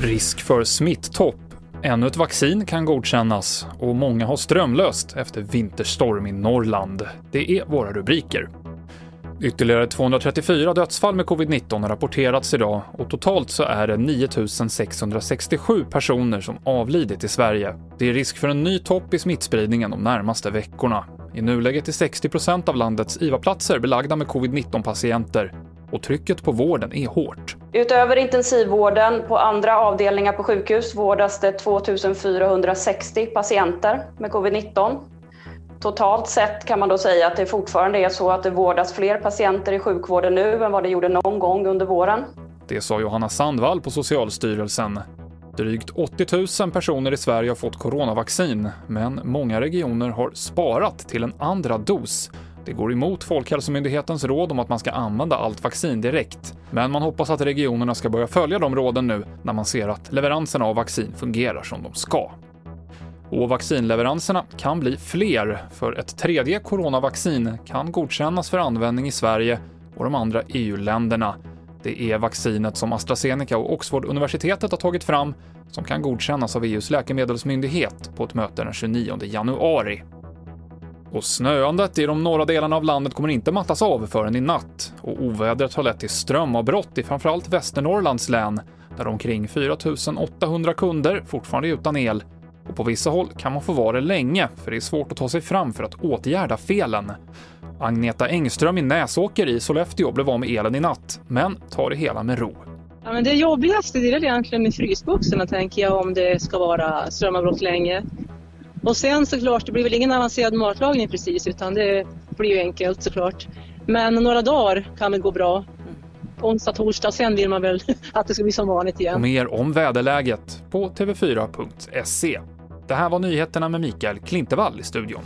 Risk för smittopp. Ännu ett vaccin kan godkännas och många har strömlöst efter vinterstorm i Norrland. Det är våra rubriker. Ytterligare 234 dödsfall med covid-19 har rapporterats idag och totalt så är det 9 667 personer som avlidit i Sverige. Det är risk för en ny topp i smittspridningen de närmaste veckorna. I nuläget är 60% av landets IVA-platser belagda med covid-19-patienter och trycket på vården är hårt. Utöver intensivvården på andra avdelningar på sjukhus vårdas det 2460 patienter med covid-19. Totalt sett kan man då säga att det fortfarande är så att det vårdas fler patienter i sjukvården nu än vad det gjorde någon gång under våren. Det sa Johanna Sandvall på Socialstyrelsen. Drygt 80 000 personer i Sverige har fått coronavaccin, men många regioner har sparat till en andra dos. Det går emot Folkhälsomyndighetens råd om att man ska använda allt vaccin direkt, men man hoppas att regionerna ska börja följa de råden nu när man ser att leveranserna av vaccin fungerar som de ska. Och vaccinleveranserna kan bli fler, för ett tredje coronavaccin kan godkännas för användning i Sverige och de andra EU-länderna. Det är vaccinet som AstraZeneca och Oxford-universitetet har tagit fram som kan godkännas av EUs läkemedelsmyndighet på ett möte den 29 januari. Och snöandet i de norra delarna av landet kommer inte mattas av förrän i natt och ovädret har lett till strömavbrott i framförallt Västernorrlands län där omkring 4 800 kunder fortfarande är utan el och på vissa håll kan man få vara det länge för det är svårt att ta sig fram för att åtgärda felen. Agneta Engström i Näsåker i Sollefteå blev av med elen i natt, men tar det hela med ro. Ja, men det jobbigaste det är egentligen med frysboxarna tänker jag om det ska vara strömavbrott länge. Och sen såklart, det blir väl ingen avancerad matlagning precis utan det blir ju enkelt såklart. Men några dagar kan det gå bra. Onsdag, torsdag, sen vill man väl att det ska bli som vanligt igen. Och mer om väderläget på tv4.se. Det här var nyheterna med Mikael Klintevall i studion.